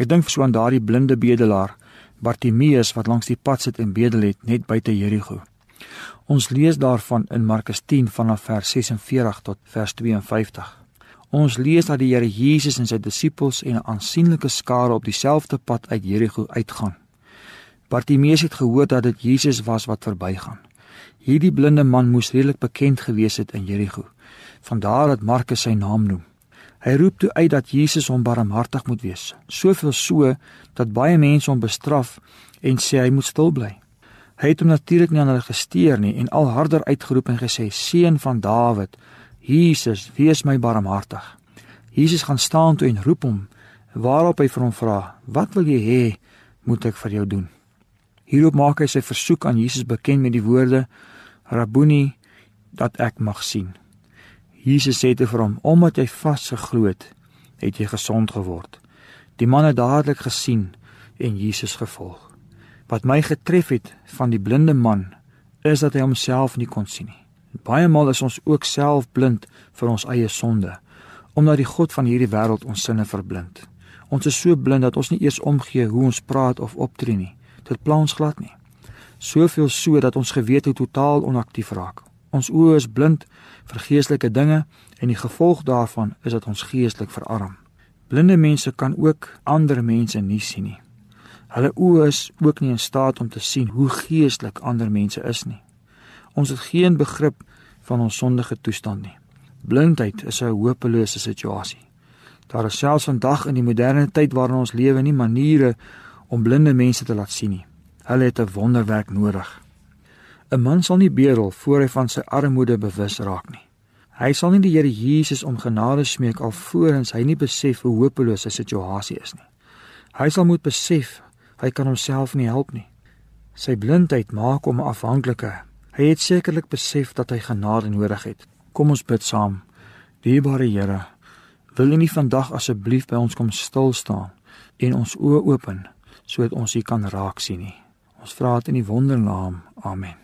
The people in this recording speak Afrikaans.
Ek dink so aan daardie blinde bedelaar Bartimeus wat langs die pad sit en bedel het net buite Jerigo. Ons lees daarvan in Markus 10 vanaf vers 46 tot vers 52. Ons lees dat die Here Jesus en sy disippels en 'n aansienlike skare op dieselfde pad uit Jerigo uitgaan. Bartimeus het gehoor dat dit Jesus was wat verbygaan. Hierdie blinde man moes redelik bekend gewees het in Jerigo. Vandaar dat Markus sy naam noem. Hy roep toe uit dat Jesus hom barmhartig moet wees, soveel so dat baie mense hom bestraf en sê hy moet stil bly. Hy het hom natuurlik nie aan hulle gesteer nie en al harder uitgeroep en gesê: "Seun van Dawid, Jesus, wees my barmhartig." Jesus gaan staan toe en roep hom, waarop hy vir hom vra: "Wat wil jy hê moet ek vir jou doen?" Hierop maak hy sy versoek aan Jesus bekend met die woorde: "Rabboni, dat ek mag sien." Jesus sê te vir hom: "Omdat jy vasgeglo het, het jy gesond geword." Die man het dadelik gesien en Jesus gevolg. Wat my getref het van die blinde man is dat hy homself nie kon sien nie. Baie maal is ons ook self blind vir ons eie sonde, omdat die god van hierdie wêreld ons sinne verblind. Ons is so blind dat ons nie eers omgee hoe ons praat of optree nie. Dit pla ons glad nie. Soveel so dat ons gewete totaal onaktief raak. Ons oë is blind vir geestelike dinge en die gevolg daarvan is dat ons geestelik verarm. Blinde mense kan ook ander mense nie sien nie. Hulle oë is ook nie in staat om te sien hoe geestelik ander mense is nie. Ons het geen begrip van ons sondige toestand nie. Blindheid is 'n hopelose situasie. Daar is selfs vandag in die moderne tyd waarin ons lewe nie maniere om blinde mense te laat sien nie. Hulle het 'n wonderwerk nodig. 'n Man sal nie bedel voor hy van sy armoede bewus raak nie. Hy sal nie die Here Jesus om genade smeek alvorens hy nie besef hoe hopeloos sy situasie is nie. Hy sal moet besef hy kan homself nie help nie. Sy blindheid maak hom afhanklike. Hy het sekerlik besef dat hy genade nodig het. Kom ons bid saam. Dierbare Here, wil U nie vandag asseblief by ons kom stil staan en ons oë open sodat ons U kan raak sien nie. Ons vra dit in die wondernaam. Amen.